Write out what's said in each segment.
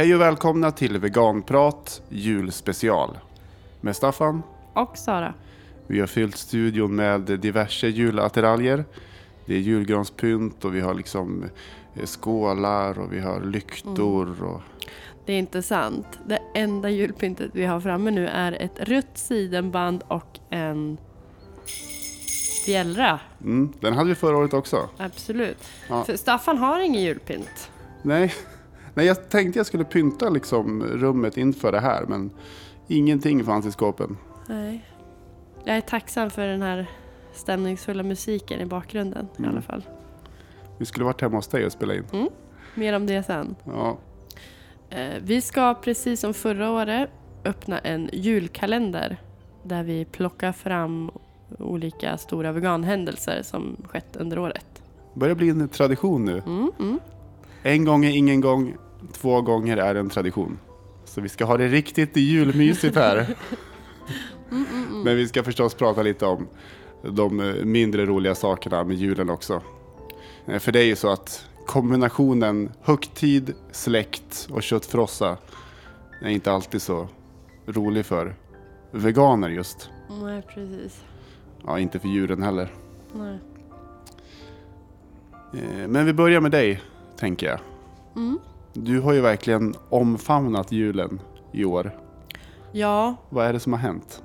Hej och välkomna till Veganprat julspecial med Staffan. Och Sara. Vi har fyllt studion med diverse julattiraljer. Det är julgranspynt och vi har liksom eh, skålar och vi har lyktor. Och... Det är inte sant. Det enda julpyntet vi har framme nu är ett rött sidenband och en fjällra. Mm, den hade vi förra året också. Absolut. Ja. För Staffan har ingen julpynt. Nej, Nej jag tänkte jag skulle pynta liksom rummet inför det här men ingenting fanns i skåpen. Nej. Jag är tacksam för den här stämningsfulla musiken i bakgrunden i Mm. alla fall. Vi skulle varit hemma hos dig och spela in. Mer om det sen. Ja, Eh, Vi ska precis som förra året öppna en julkalender där vi plockar fram olika stora veganhändelser som skett under året. börjar bli en tradition nu. Mm, mm. En gång är ingen gång, två gånger är en tradition. Så vi ska ha det riktigt julmysigt här. Men vi ska förstås prata lite om de eh, mindre roliga sakerna med julen också. Eh, För det är ju så att kombinationen högtid, släkt och köttfrossa är inte alltid så rolig för veganer just. Nej, precis. Ja, inte för djuren heller. Nej. Eh, Men vi börjar med dig, tänker jag. Mm. Du har ju verkligen omfamnat julen i år. Ja, Vad är det som har hänt?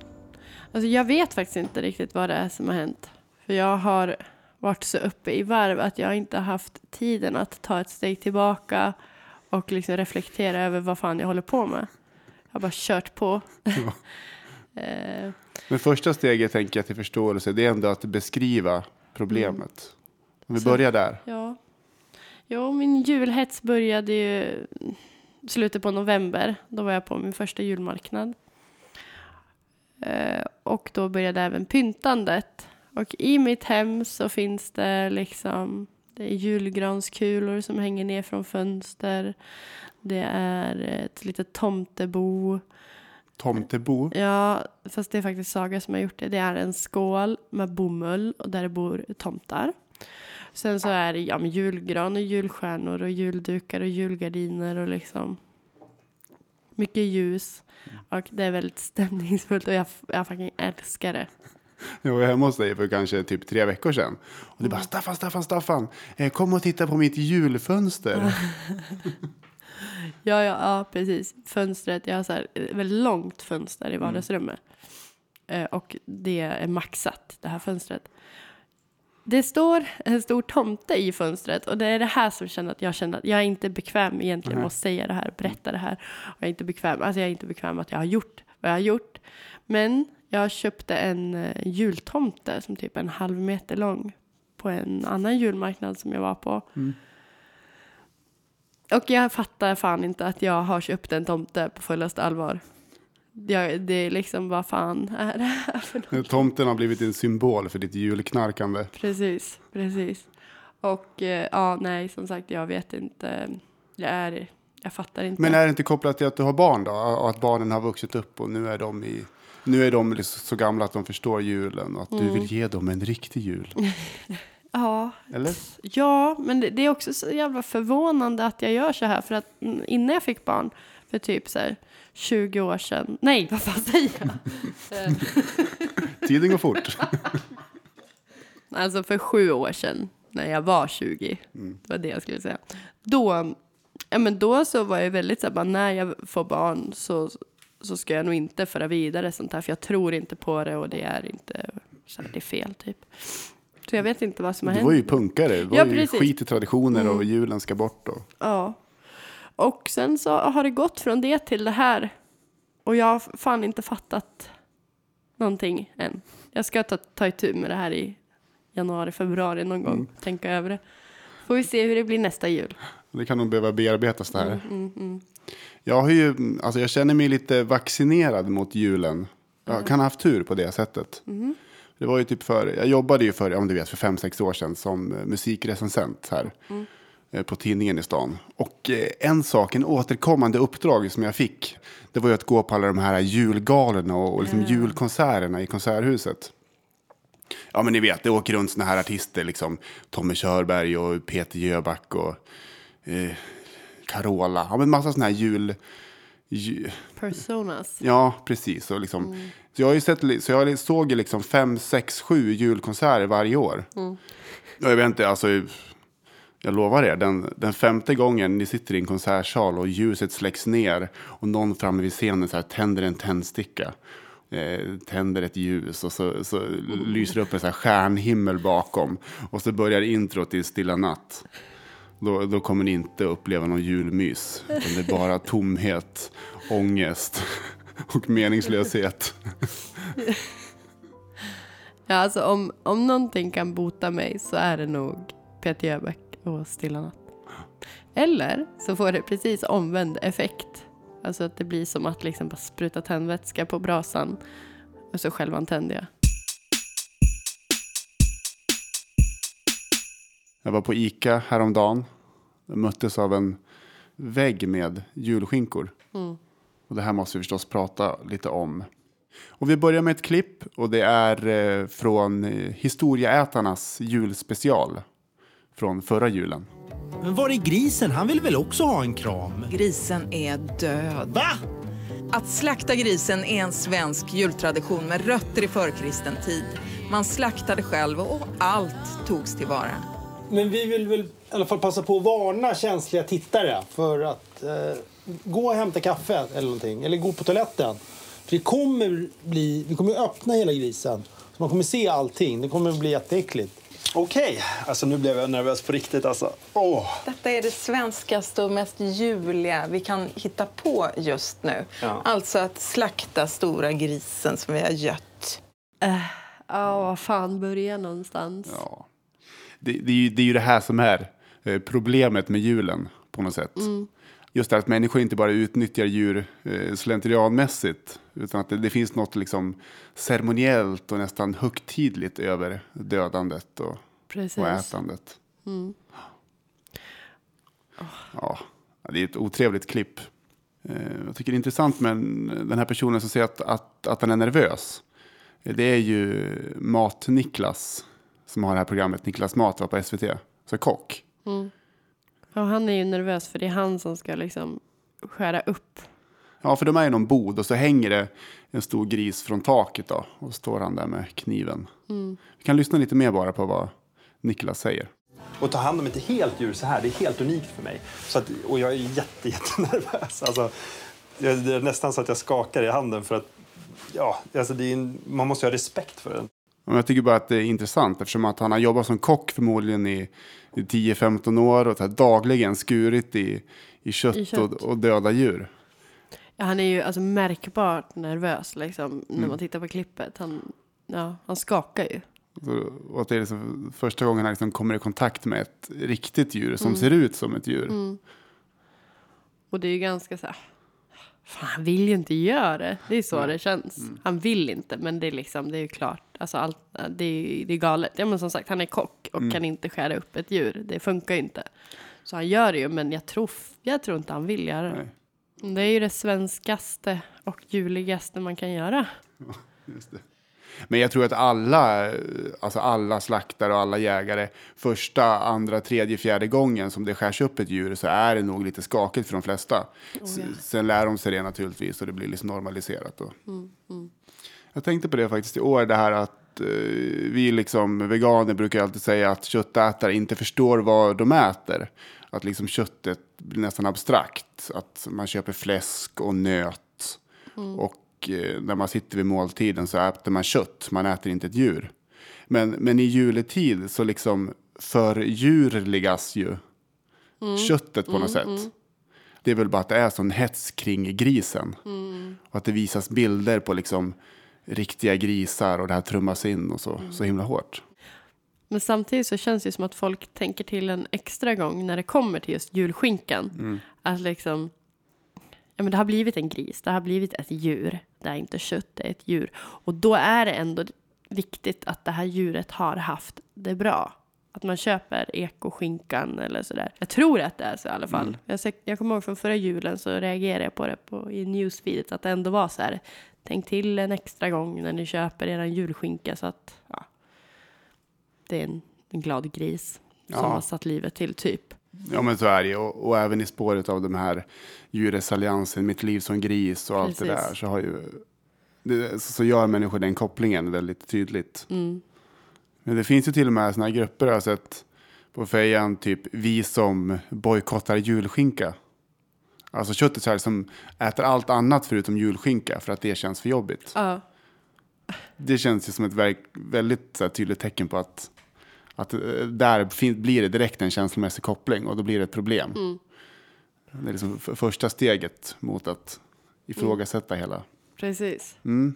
alltså jag vet faktiskt inte riktigt vad det är som har hänt. För jag har varit så uppe i varv att jag inte har haft tiden att ta ett steg tillbaka och liksom reflektera över vad fan jag håller på med. Jag har bara kört på. eh, Men första steget tänker jag till förståelse, det är ändå att beskriva problemet. Om vi Så- börjar där. Ja. Jo, min julhets började ju slutet på november. Då var jag på min första julmarknad. Eh, och då började även pyntandet. Och i mitt hem så finns det liksom det är julgranskulor som hänger ner från fönster. Det är ett litet tomtebo. Tomtebo. Ja, fast det är faktiskt Saga som har gjort det. Det är en skål med bomull och där bor tomtar. Sen så är det ja, men julgran och julstjärnor och juldukar och julgardiner och liksom mycket ljus. Och det är väldigt stämningsfullt och jag, jag fucking älskar det. Jag var hemma hos dig för kanske typ tre veckor sedan. Och du bara Staffan, Staffan, Staffan. eh, Kom och titta på mitt julfönster. Ja, ja, ja, precis. Fönstret, jag har så här ett väldigt långt fönster i vardagsrummet. Eh, och det är maxat, det här fönstret. Det står en stor tomte i fönstret och det är det här som känner att jag känner att jag är inte bekväm egentligen med att säga det här, berätta det här. Och jag är inte bekväm, alltså jag är inte bekväm att jag har gjort vad jag har gjort. Men jag köpte en eh, jultomte som typ en halv meter lång på en annan julmarknad som jag var på. Och jag fattar fan inte att jag har köpt en tomte på fullaste allvar. Jag, det är liksom, vad fan är det här för något? Tomten har blivit en symbol för ditt julknarkande. Precis, precis. Och eh, ja, nej, som sagt, jag vet inte. Jag är, jag fattar inte. Men är det inte kopplat till att du har barn då? Och att barnen har vuxit upp och nu är de, i, nu är de liksom så gamla att de förstår julen och att du vill ge dem en riktig jul? Ja, Eller? ja, men det, det är också så jävla förvånande att jag gör så här. För att mm, innan jag fick barn, för typ så här 20 år sedan. Nej, vad fan säger jag? Tiden går fort. Alltså för sju år sedan, när jag var 20, det var det jag skulle säga. Då, ja, men då så var jag väldigt så här, bara, när jag får barn så, så ska jag nog inte föra vidare sånt här, för jag tror inte på det och det är inte, så här, det är fel typ. Så jag vet inte vad som har Du hänt. var ju punkare. Du var Ja, ju precis. skit i traditioner och julen ska bort. Och. Ja. Och sen så har det gått från det till det här. Och jag har fan inte fattat någonting än. Jag ska ta, ta itu med det här i januari, februari någon gång. Tänka över det. Får vi se hur det blir nästa jul. Det kan nog behöva bearbetas det här. Mm, Jag, har ju, alltså jag känner mig lite vaccinerad mot julen. Jag kan ha haft tur på det sättet. Det var ju typ för, jag jobbade ju för, om du vet, för fem, sex år sedan som musikrecensent här. eh, På tidningen i stan. Och eh, en sak, en återkommande uppdrag som jag fick. Det var ju att gå på alla de här julgalorna och, och liksom julkonserterna i Konserthuset. Ja men ni vet, det åker runt såna här artister liksom. Tommy Körberg och Peter Jöback och eh, Carola. Ja, men massa sådana här jul... ju- Personas. Ja, precis. Och liksom, så jag, har sett, så jag såg liksom fem, sex, sju julkonserter varje år. Och Jag vet inte, alltså... Jag lovar er, den, den femte gången ni sitter i en konsertsal och ljuset släcks ner och någon framme vid scenen så här tänder en tändsticka. Eh, tänder ett ljus och så, så lyser det upp en så här stjärnhimmel bakom. Och så börjar introt i Stilla natt. Då, då kommer ni inte uppleva någon julmys. Utan det är bara tomhet, ångest och meningslöshet. Ja, alltså om, om någonting kan bota mig så är det nog Peter Jöback och Stilla natt. Eller så får det precis omvänd effekt. Alltså att det blir som att liksom bara spruta tändvätska på brasan och så självantänder jag. Jag var på Ica häromdagen. Jag möttes av en vägg med julskinkor. Och det här måste vi förstås prata lite om. Och vi börjar med ett klipp och det är eh, från eh, Historieätarnas julspecial från förra julen. Men var är grisen? Han vill väl också ha en kram? Grisen är död. Va? Att slakta grisen är en svensk jultradition med rötter i förkristen tid. Man slaktade själv och allt togs tillvara. Men vi vill väl i alla fall passa på att varna känsliga tittare för att eh, gå och hämta kaffe eller någonting. Eller gå på toaletten. För det kommer bli, vi kommer öppna hela grisen. Så man kommer se allting. Det kommer att bli jätteäckligt. Okej, alltså nu blev jag nervös på riktigt alltså. Åh. Detta är det svenskaste och mest juliga vi kan hitta på just nu. Ja. Alltså att slakta stora grisen som vi har gött. Ja, vad fan börja någonstans? Ja. Det, det, är ju, det är ju det här som är eh, problemet med julen på något sätt. Just det att människor inte bara utnyttjar djur eh, slentrianmässigt. Utan att det, det finns något liksom ceremoniellt och nästan högtidligt över dödandet och, Precis. och ätandet. Ja, det är ett otrevligt klipp. Eh, Jag tycker det är intressant med den här personen som säger att, att, att han är nervös. Det är ju Mat-Niklas som har det här programmet, Niklas Mat var på SVT. Så kock. Ja, han är ju nervös för det är han som ska liksom skära upp. Ja, för de är i någon bod och så hänger det en stor gris från taket då. Och så står han där med kniven. Vi kan lyssna lite mer bara på vad Niklas säger. Och ta hand om ett helt djur så här, det är helt unikt för mig. Så att, och jag är jätte, jättenervös. Alltså, jag- det är nästan så att jag skakar i handen för att ja, alltså det är en, man måste ha respekt för den. Jag tycker bara att det är intressant eftersom att han har jobbat som kock förmodligen i, i 10-15 år och dagligen skurit i, i kött, I kött. Och, och döda djur. Ja, han är ju alltså märkbart nervös liksom, när Mm. man tittar på klippet. Han, ja, han skakar ju. Och att det är liksom första gången han liksom kommer i kontakt med ett riktigt djur Mm. som ser ut som ett djur. Och det är ju ganska så här... Fan, han vill ju inte göra det. Det är så det känns. Mm. Han vill inte, men det är liksom, det är ju klart. Alltså allt, det är det är galet. Ja, men som sagt, han är kock och Mm. kan inte skära upp ett djur. Det funkar ju inte. Så han gör det ju, men jag tror, jag tror inte han vill göra det. Det är ju det svenskaste och juligaste man kan göra. Just det. Men jag tror att alla, alltså alla slaktare och alla jägare, första, andra, tredje, fjärde gången som det skärs upp ett djur så är det nog lite skakigt för de flesta. S- Sen lär de sig det naturligtvis och det blir liksom normaliserat. Då. Jag tänkte på det faktiskt i år, det här att eh, vi liksom veganer brukar alltid säga att köttätare inte förstår vad de äter. Att liksom köttet blir nästan abstrakt. Att man köper fläsk och nöt. Och eh, när man sitter vid måltiden så äter man kött, man äter inte ett djur. Men, men i juletid så liksom fördjurligas ju köttet på något sätt. Det är väl bara att det är sån hets kring grisen. Och att det visas bilder på liksom riktiga grisar och det här trummas in och så, så himla hårt. Men samtidigt så känns det som att folk tänker till en extra gång när det kommer till just julskinkan. Att liksom, ja men det har blivit en gris, det har blivit ett djur. Det är inte kött, det är ett djur. Och då är det ändå viktigt att det här djuret har haft det bra. Att man köper ekoskinkan eller sådär. Jag tror att det är så i alla fall. Jag, ser- jag kommer ihåg från förra julen så reagerade jag på det på, i newsfeedet. Att det ändå var så här. Tänk till en extra gång när ni köper er julskinka så att ja, det är en, en glad gris som Ja. har satt livet till typ. Ja men så är det och, och även i spåret av de här djurrättsalliansen, Mitt liv som gris och allt det Precis. där så har ju det, så gör människor den kopplingen väldigt tydligt. Mm. Men det finns ju till och med sådana här grupper jag har sett på fejan, typ vi som bojkottar julskinka. Alltså köttisar som äter allt annat förutom julskinka för att det känns för jobbigt. Ja, Det känns ju som ett väldigt så här, tydligt tecken på att, att eh, där blir det direkt en känslomässig koppling och då blir det ett problem. Det är liksom första steget mot att ifrågasätta hela. precis. Mm.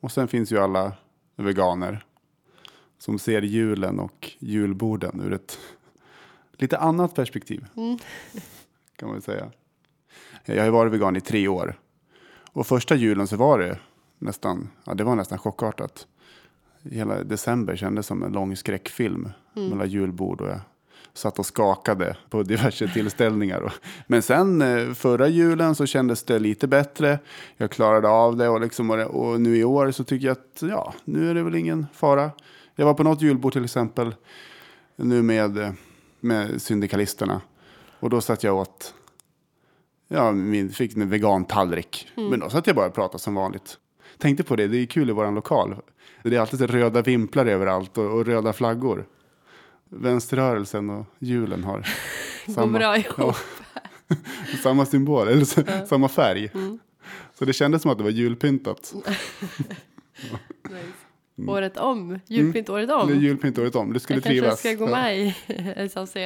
Och sen finns ju alla veganer som ser julen och julborden ur ett lite annat perspektiv. Kan man säga. Jag har varit vegan i tre år. Och första julen så var det nästan, ja, det var nästan chockartat. Hela december kändes som en lång skräckfilm mellan julbord och jag satt och skakade på diverse tillställningar. Men sen eh, förra julen så kändes det lite bättre. Jag klarade av det och, liksom, och nu i år så tycker jag att ja, nu är det väl ingen fara. Jag var på något julbord till exempel nu med, eh, med syndikalisterna. Och då satt jag åt, ja, min, fick en vegan tallrik. Men då satt jag bara och pratade som vanligt. Tänkte på det, det är kul i våran lokal. Det är alltid röda vimplar överallt och, och röda flaggor. Vänsterrörelsen och julen har Går bra ihop. ja, samma symbol, eller så, samma färg. Så det kändes som att det var julpyntat. Året om. Julpynt året om. Det är julpynt året om, du skulle jag kanske trivas. ska gå med i SAC.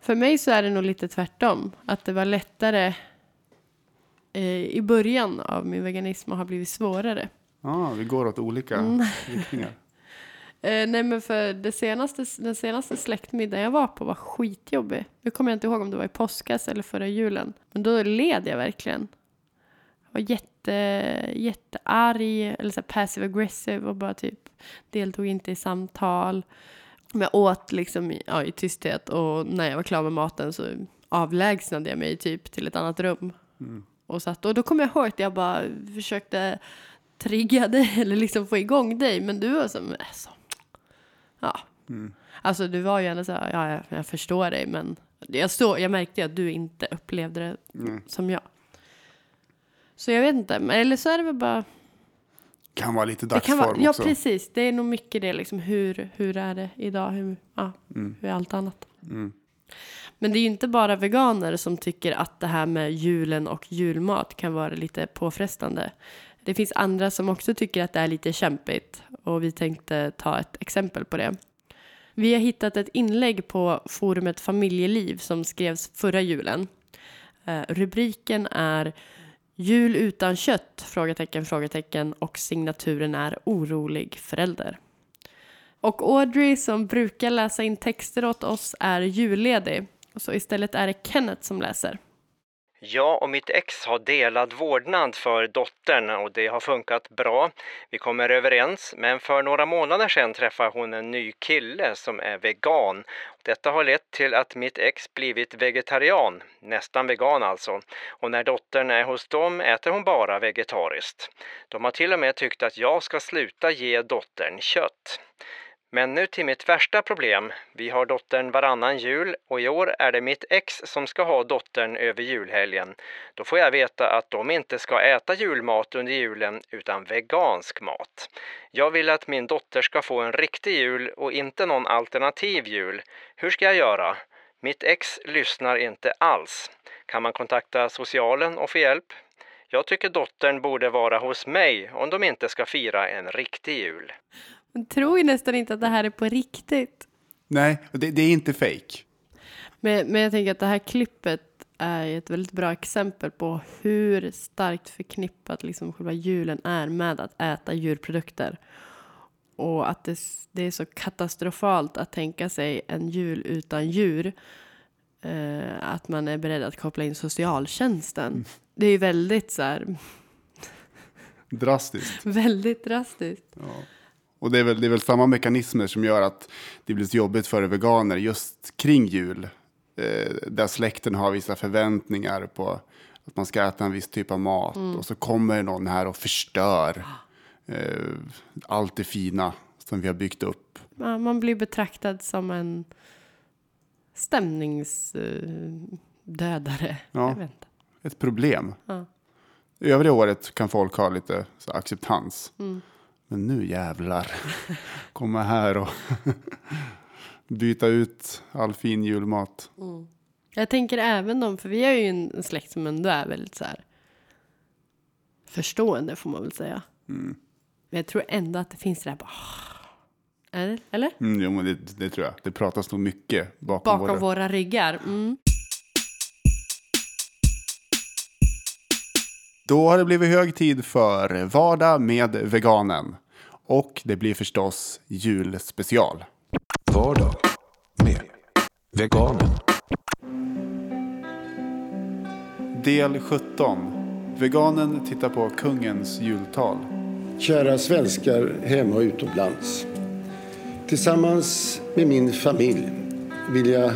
För mig så är det nog lite tvärtom. Att det var lättare i början av min veganism och har blivit svårare. Ja, vi går åt olika Mm. riktningar. Eh, nej men för det senaste, den senaste släktmiddagen jag var på var skitjobbig. Nu kommer jag inte ihåg om det var i påskas eller förra julen. Men då led jag verkligen. Jag var jätte, jättearg eller så passive aggressive och bara typ deltog inte i samtal. Men jag åt liksom i, ja, i tysthet och när jag var klar med maten så avlägsnade jag mig typ till ett annat rum. Och, satt, och då kommer jag ihåg att jag bara försökte trigga dig eller liksom få igång dig. Men du var som, alltså, ja. Alltså du var ju ändå så här, ja jag, jag förstår dig men jag, stå, jag märkte att du inte upplevde det som jag. Så jag vet inte, eller så är det väl bara Kan vara lite dagsform vara, ja, också. precis. Det är nog mycket det. Liksom, hur, hur är det idag? Hur, ja, hur är allt annat? Men det är ju inte bara veganer som tycker att det här med julen och julmat kan vara lite påfrestande. Det finns andra som också tycker att det är lite kämpigt och vi tänkte ta ett exempel på det. Vi har hittat ett inlägg på forumet Familjeliv som skrevs förra julen. Eh, rubriken är Jul utan kött? Frågetecken, frågetecken och signaturen är orolig förälder. Och Audrey som brukar läsa in texter åt oss är julledig. Så istället är det Kenneth som läser. Jag och mitt ex har delad vårdnad för dottern och det har funkat bra. Vi kommer överens, men för några månader sedan träffade hon en ny kille som är vegan. Detta har lett till att mitt ex blivit vegetarian, nästan vegan alltså. Och när dottern är hos dem äter hon bara vegetariskt. De har till och med tyckt att jag ska sluta ge dottern kött. Men nu till mitt värsta problem. Vi har dottern varannan jul och i år är det mitt ex som ska ha dottern över julhelgen. Då får jag veta att de inte ska äta julmat under julen utan vegansk mat. Jag vill att min dotter ska få en riktig jul och inte någon alternativ jul. Hur ska jag göra? Mitt ex lyssnar inte alls. Kan man kontakta socialen och få hjälp? Jag tycker dottern borde vara hos mig om de inte ska fira en riktig jul. Man tror ju nästan inte att det här är på riktigt. Nej, det, det är inte fake. Men, men jag tänker att det här klippet är ett väldigt bra exempel på hur starkt förknippat liksom själva julen är med att äta djurprodukter. Och att det, det är så katastrofalt att tänka sig en jul utan djur. Eh, att man är beredd att koppla in socialtjänsten. Det är ju väldigt så här, Drastiskt. väldigt drastiskt. Och det är, väl, det är väl samma mekanismer som gör att det blir så jobbigt för veganer just kring jul. Eh, där släkten har vissa förväntningar på att man ska äta en viss typ av mat. Och så kommer någon här och förstör eh, allt det fina som vi har byggt upp. Ja, man blir betraktad som en stämningsdödare. Ja. Ett problem. Ja. Övriga året kan folk ha lite acceptans. Mm. Men nu jävlar. Komma här och byta ut all fin julmat. Jag tänker även de, för vi är ju en släkt som ändå är väldigt så här förstående får man väl säga. Mm. Men jag tror ändå att det finns det där bara... "Ah." Eller? Eller? Mm, jo, men det, det tror jag. Det pratas nog mycket bakom, Bakom våra... våra ryggar. Mm. Då har det blivit hög tid för Vardag med veganen. Och det blir förstås julspecial. Vardag med veganen. Del 17. Veganen tittar på kungens jultal. Kära svenskar hemma och utomlands. Tillsammans med min familj vill jag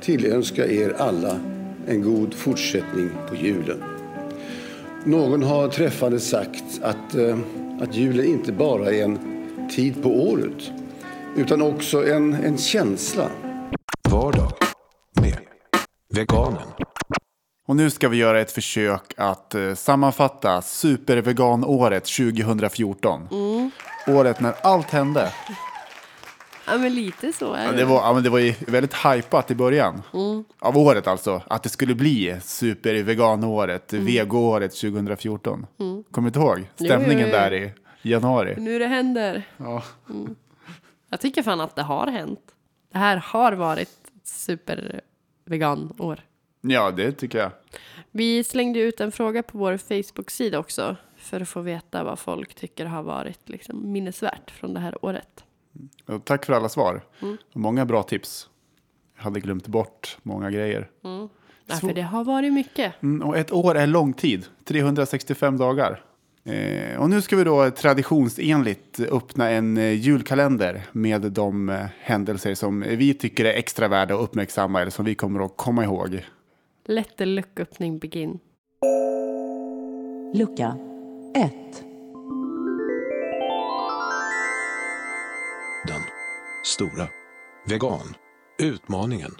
tillönska er alla en god fortsättning på julen. Någon har träffande sagt att, eh, att julen inte bara är en tid på året utan också en, en känsla. Vardag med veganen. Och nu ska vi göra ett försök att eh, sammanfatta superveganåret 2014. Året när allt hände. Ja, men lite så är Ja, det. det, var, ja, men det var ju väldigt hypat i början. Av året alltså. Att det skulle bli superveganåret, vegoåret 2014. Kommer du inte ihåg? Stämningen jo, jo. där i januari. Nu det händer. Ja. Jag tycker fan att det har hänt. Det här har varit superveganår. ja, det tycker jag. Vi slängde ut en fråga på vår Facebook-sida också. För att få veta vad folk tycker har varit liksom, minnesvärt från det här året. Och tack för alla svar. Många bra tips. Jag hade glömt bort många grejer. Ja, för det har varit mycket. Mm, och ett år är lång tid. 365 dagar. Eh, och nu ska vi då traditionsenligt öppna en eh, julkalender med de eh, händelser som vi tycker är extra värda att uppmärksamma eller som vi kommer att komma ihåg. Let the lucköppning begin. Lucka 1. Stora vegan. Utmaningen.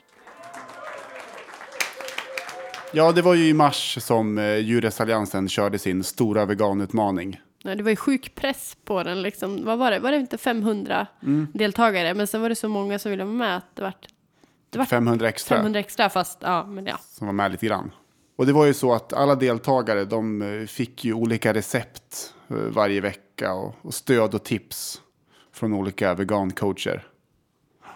Ja, det var ju i mars som eh, Djurrättsalliansen körde sin stora veganutmaning. Nej, det var ju sjuk press på den. Liksom. Vad var det? Var det inte 500 deltagare? Men sen var det så många som ville vara med att det vart det vart 500 extra 500 extra. Fast ja, men ja. som var med lite grann. Och det var ju så att alla deltagare de eh, fick ju olika recept eh, varje vecka och, och stöd och tips från olika vegancoacher.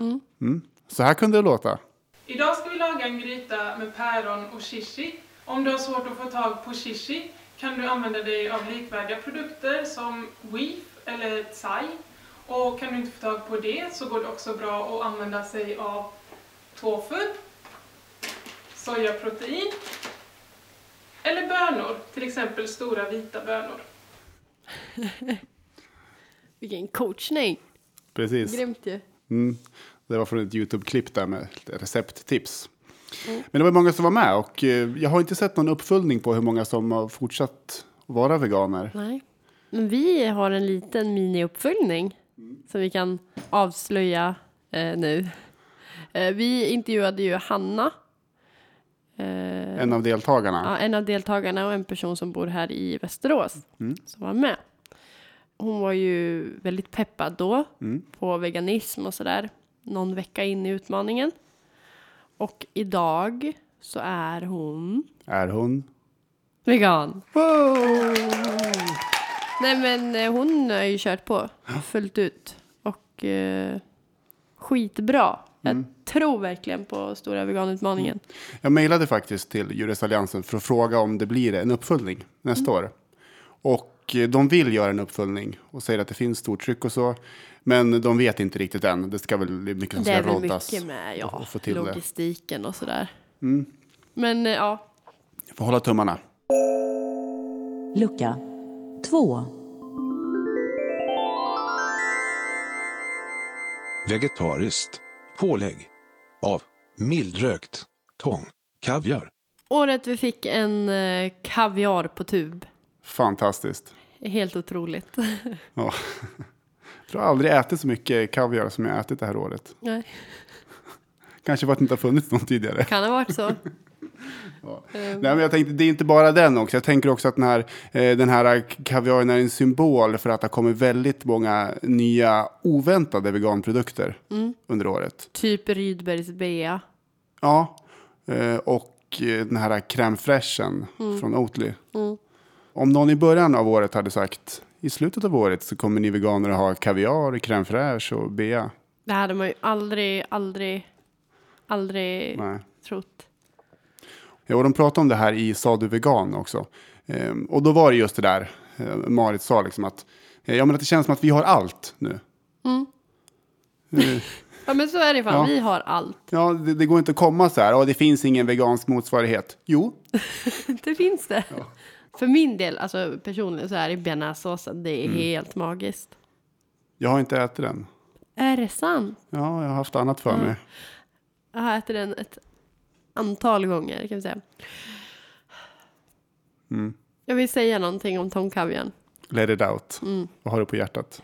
Mm. Så här kunde det låta. Idag ska vi laga en gryta med päron och shishi. Om du har svårt att få tag på shishi kan du använda dig av likvärdiga produkter som Weef eller Tsai. Och kan du inte få tag på det så går det också bra att använda sig av tofu, sojaprotein eller bönor, till exempel stora vita bönor. Vilken coachning. Precis. Grymt ju. Mm. Det var från ett YouTube-klipp där med recepttips. Men det var många som var med och eh, jag har inte sett någon uppföljning på hur många som har fortsatt vara veganer. Nej. Men vi har en liten mini-uppföljning som vi kan avslöja eh, nu. Eh, vi intervjuade ju Hanna. Eh, En av deltagarna. Ja, en av deltagarna och en person som bor här i Västerås som var med. Hon var ju väldigt peppad då på veganism och sådär. Någon vecka in i utmaningen. Och idag så är hon Är hon? vegan. Nej men eh, hon har ju kört på fullt ut. Och eh, skitbra. Jag tror verkligen på stora veganutmaningen. Jag mejlade faktiskt till Djurrättsalliansen för att fråga om det blir en uppföljning nästa år. Och eh, de vill göra en uppföljning och säger att det finns stort tryck och så. Men de vet inte riktigt än. Det ska väl det mycket som Det ska är väl roddas. mycket med ja, och få till det. logistiken och sådär. Men eh, ja, Får hålla tummarna. Lucka 2. Vegetariskt pålägg av mildrökt tång kaviar. året vi fick en eh, kaviar på tub. Fantastiskt. Helt otroligt. Ja. Jag har aldrig ätit så mycket kaviar som jag ätit det här året. Nej. Kanske för att det inte har funnits någon tidigare. Kan ha varit så. Nej, men jag tänkte, det är inte bara den också. Jag tänker också att den här, eh, den här kaviaren är en symbol för att det har kommit väldigt många nya oväntade veganprodukter under året. Typ Rydbergs bea. Ja, eh, och eh, den här crème fraîchen från Oatly. Om någon i början av året hade sagt i slutet av året så kommer ni veganer att ha kaviar, crème fraîche och bea. Det hade man ju aldrig, aldrig, aldrig Nej. trott. Ja, och de pratade om det här i Sa du vegan också. Ehm, och då var det just det där eh, Marit sa, liksom att, ja, men att det känns som att vi har allt nu. Eh, Ja men så är det fan, Ja. vi har allt. ja, det, det går inte att komma så här, och det finns ingen vegansk motsvarighet. Jo, Det finns det. För min del, alltså personligen så är bearnaisesåsen, det är helt magiskt. jag har inte ätit den. Är det sant? Ja, jag har haft annat för mig. Jag har ätit den ett antal gånger kan vi säga. Jag vill säga någonting om Tom Kavian. Let it out. Vad har du på hjärtat?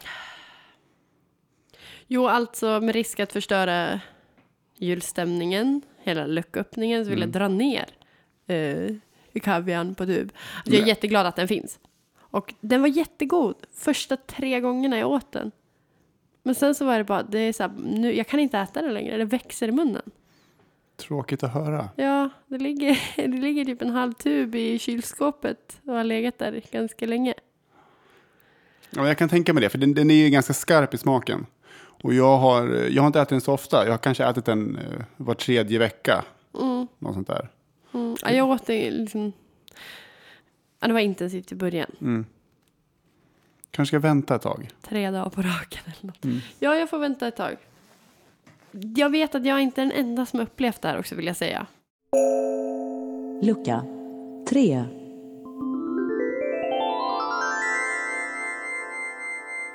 Jo, alltså med risk att förstöra julstämningen, hela lucköppningen, så vill jag dra ner uh, kavian på tub. Alltså, jag är jätteglad att den finns. Och den var jättegod första tre gångerna jag åt den. Men sen så var det bara, det är så här, nu, jag kan inte äta den längre, det växer i munnen. Tråkigt att höra. Ja, det ligger, det ligger typ en halv tub i kylskåpet och har legat där ganska länge. Ja, jag kan tänka mig det, för den, den är ju ganska skarp i smaken. Och jag har, jag har inte ätit den så ofta. Jag har kanske ätit den eh, var tredje vecka. Något sånt där. Mm. Ja, jag åt det liksom... Ja, det var intensivt i början. Kanske ska vänta ett tag. Tre dagar på raken eller något. Ja, jag får vänta ett tag. Jag vet att jag inte är den enda som upplevt det här också vill jag säga. lucka 3,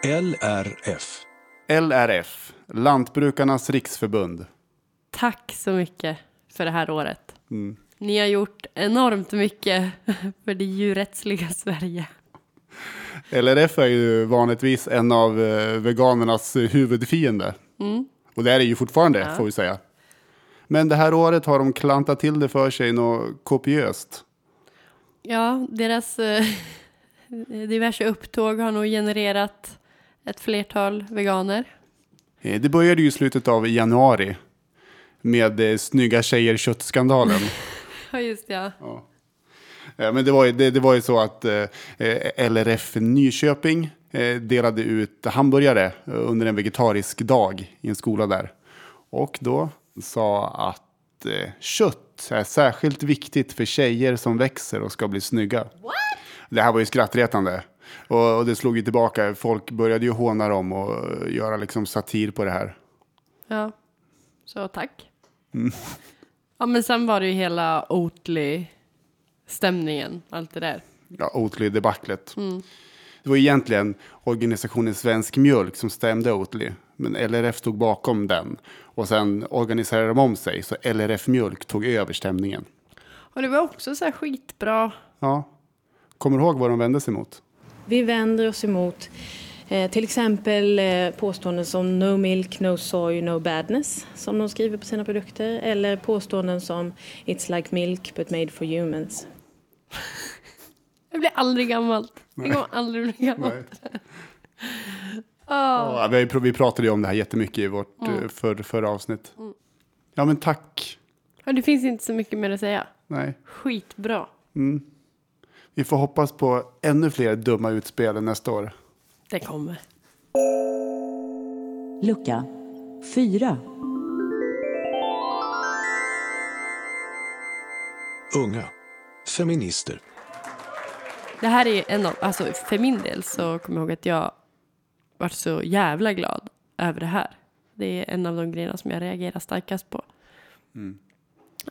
LRF. LRF, Lantbrukarnas riksförbund. Tack så mycket för det här året. Ni har gjort enormt mycket för det djurrättsliga Sverige. LRF är ju vanligtvis en av eh, veganernas eh, huvudfiende. Och det är det ju fortfarande, får vi säga. Men det här året har de klantat till det för sig något kopiöst. Ja, deras eh, diverse upptåg har nog genererat ett flertal veganer. Eh, Det började ju i slutet av januari med eh, snygga tjejer köttskandalen. Ja, just det, ja. Ja, men det var ju, det, det var ju så att eh, eh, LRF Nyköping eh, delade ut hamburgare eh, under en vegetarisk dag i en skola där. Och då sa att eh, kött är särskilt viktigt för tjejer som växer och ska bli snygga. Det här var ju skrattretande. Och, och det slog ju tillbaka. Folk började ju håna dem och eh, göra liksom satir på det här. Ja, så tack. Ja, men sen var det ju hela Oatly-stämningen, allt det där. ja, Oatly-debaclet. Det var egentligen organisationen Svensk Mjölk som stämde Oatly. Men LRF stod bakom den. Och sen organiserade de om sig. Så LRF Mjölk tog över stämningen. Och det var också så här skitbra. Ja. Kommer du ihåg vad de vände sig mot? Vi vänder oss emot till exempel eh, påståenden som no milk, no soy, no badness som de skriver på sina produkter eller påståenden som it's like milk but made for humans. Det blir aldrig gammalt. Det kommer aldrig bli gammalt. Ja, vi, vi pratade ju om det här jättemycket i vårt mm. för, förra avsnitt. Ja, men tack. Ja, det finns inte så mycket mer att säga. Nej. Skitbra. Vi får hoppas på ännu fler dumma utspel nästa år. Det kommer. lucka 4, Unga. Feminister. Det här är en av, alltså för min del så kommer jag ihåg att jag varit så jävla glad över det här. Det är en av de grejerna som jag reagerar starkast på.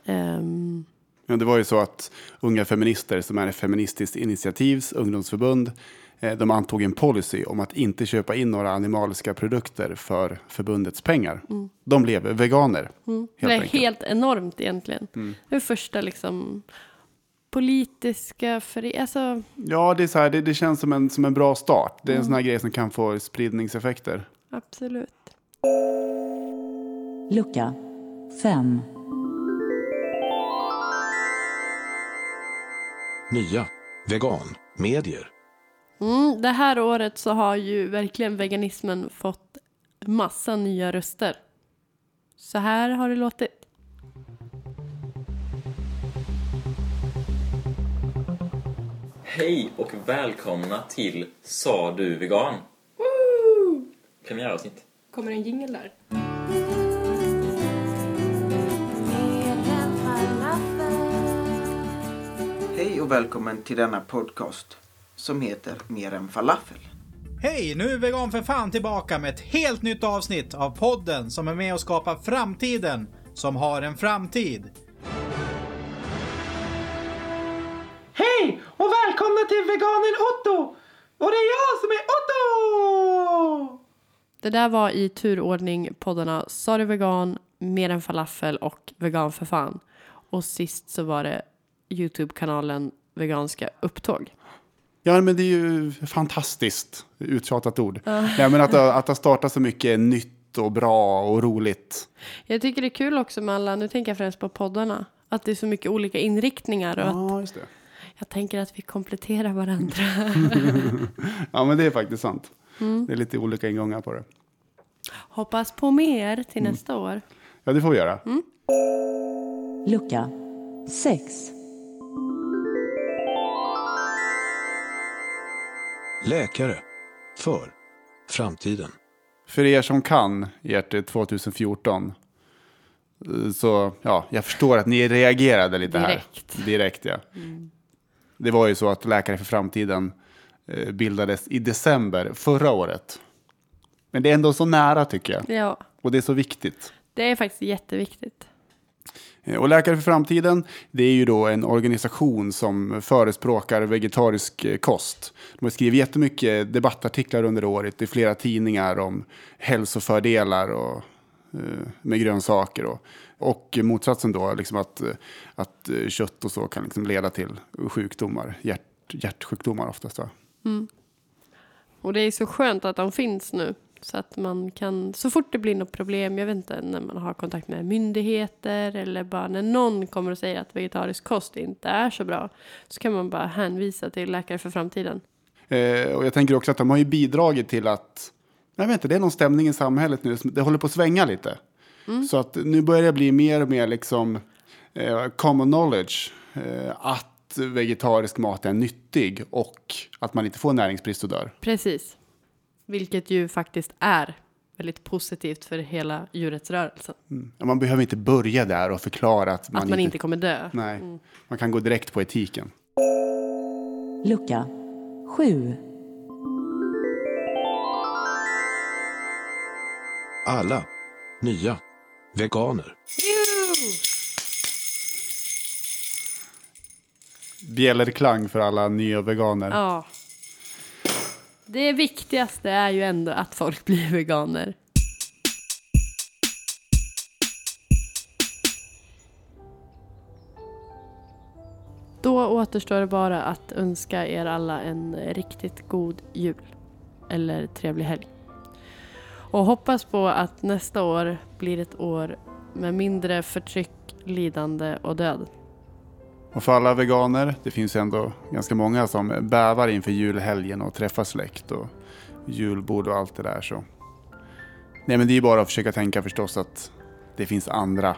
Ehm, Ja, det var ju så att Unga Feminister, som är ett feministiskt initiativs ungdomsförbund, eh, de antog en policy om att inte köpa in några animaliska produkter för förbundets pengar. De blev veganer, helt det är enkelt. Mm. helt enormt egentligen. Det är första liksom politiska, för, alltså, Ja, det, är så här, det, det känns som en, som en bra start. Det är en sån här grej som kan få spridningseffekter. absolut. lucka 5, Nya veganmedier. Mm, det här året så har ju verkligen veganismen fått massa nya röster. Så här har det låtit. Hej och välkomna till Sa du vegan? Premiäravsnitt. Kommer en jingel där? Hej och välkommen till denna podcast som heter Mer än falafel. Hej, nu är Vegan för fan tillbaka med ett helt nytt avsnitt av podden som är med och skapar framtiden som har en framtid. Hej och välkomna till veganen Otto! Och det är jag som är Otto! Det där var i turordning poddarna Sorry Vegan, Mer än falafel och Vegan för fan. Och sist så var det Youtube-kanalen Veganska upptåg. Ja, men det är ju fantastiskt. Uttjatat ord. Ja. Ja, men att, det- att det startar så mycket nytt och bra och roligt. Jag tycker det är kul också med alla, nu tänker jag främst på poddarna, att det är så mycket olika inriktningar och Ja, just det. jag tänker att vi kompletterar varandra. Ja, men det är faktiskt sant. Mm. Det är lite olika ingångar på det. Hoppas på mer till Mm. nästa år. Ja, det får vi göra. lucka 6, Läkare. För framtiden. För er som kan ert 2014. eh, Så ja, jag förstår att ni reagerade lite Direkt. här. Direkt. ja. Det var ju så att Läkare för framtiden eh, bildades i december förra året. Men det är ändå så nära tycker jag. Ja, Och det är så viktigt. det är faktiskt jätteviktigt. Eh, och Läkare för framtiden, det är ju då en organisation som förespråkar vegetarisk eh, kost. De har skrivit jättemycket debattartiklar under året i flera tidningar om hälsofördelar och, eh, med grönsaker. Och, och motsatsen då, liksom att, att kött och så kan liksom leda till sjukdomar, hjärt, hjärtsjukdomar oftast. Va? Mm. Och det är så skönt att de finns nu. Så att man kan, så fort det blir något problem, jag vet inte, när man har kontakt med myndigheter eller bara när någon kommer och säger att vegetarisk kost inte är så bra, så kan man bara hänvisa till Läkare för framtiden. Eh, och jag tänker också att de har ju bidragit till att, jag vet inte, det är någon stämning i samhället nu, det håller på att svänga lite. Så att nu börjar det bli mer och mer liksom eh, common knowledge eh, att vegetarisk mat är nyttig och att man inte får näringsbrist och dör. Precis. Vilket ju faktiskt är väldigt positivt för hela djurrättsrörelsen. Ja, Man behöver inte börja där och förklara att man, att man inte kommer dö. Nej, Mm. man kan gå direkt på etiken. lucka 7, Alla nya veganer. Bjällerklang för alla nya veganer. Ja. Det viktigaste är ju ändå att folk blir veganer. Då återstår det bara att önska er alla en riktigt god jul. Eller trevlig helg. Och hoppas på att nästa år blir ett år med mindre förtryck, lidande och död. Och för alla veganer, det finns ändå ganska många som bävar inför julhelgen och träffar släkt och julbord och allt det där. Så. Nej men det är bara att försöka tänka förstås att det finns andra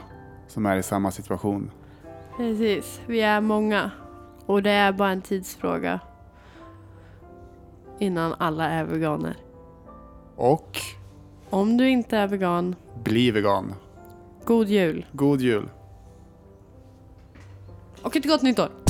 som är i samma situation. Precis, vi är många. Och det är bara en tidsfråga. Innan alla är veganer. Och Om du inte är vegan, bli vegan. god jul. God jul! Och ett gott nytt år!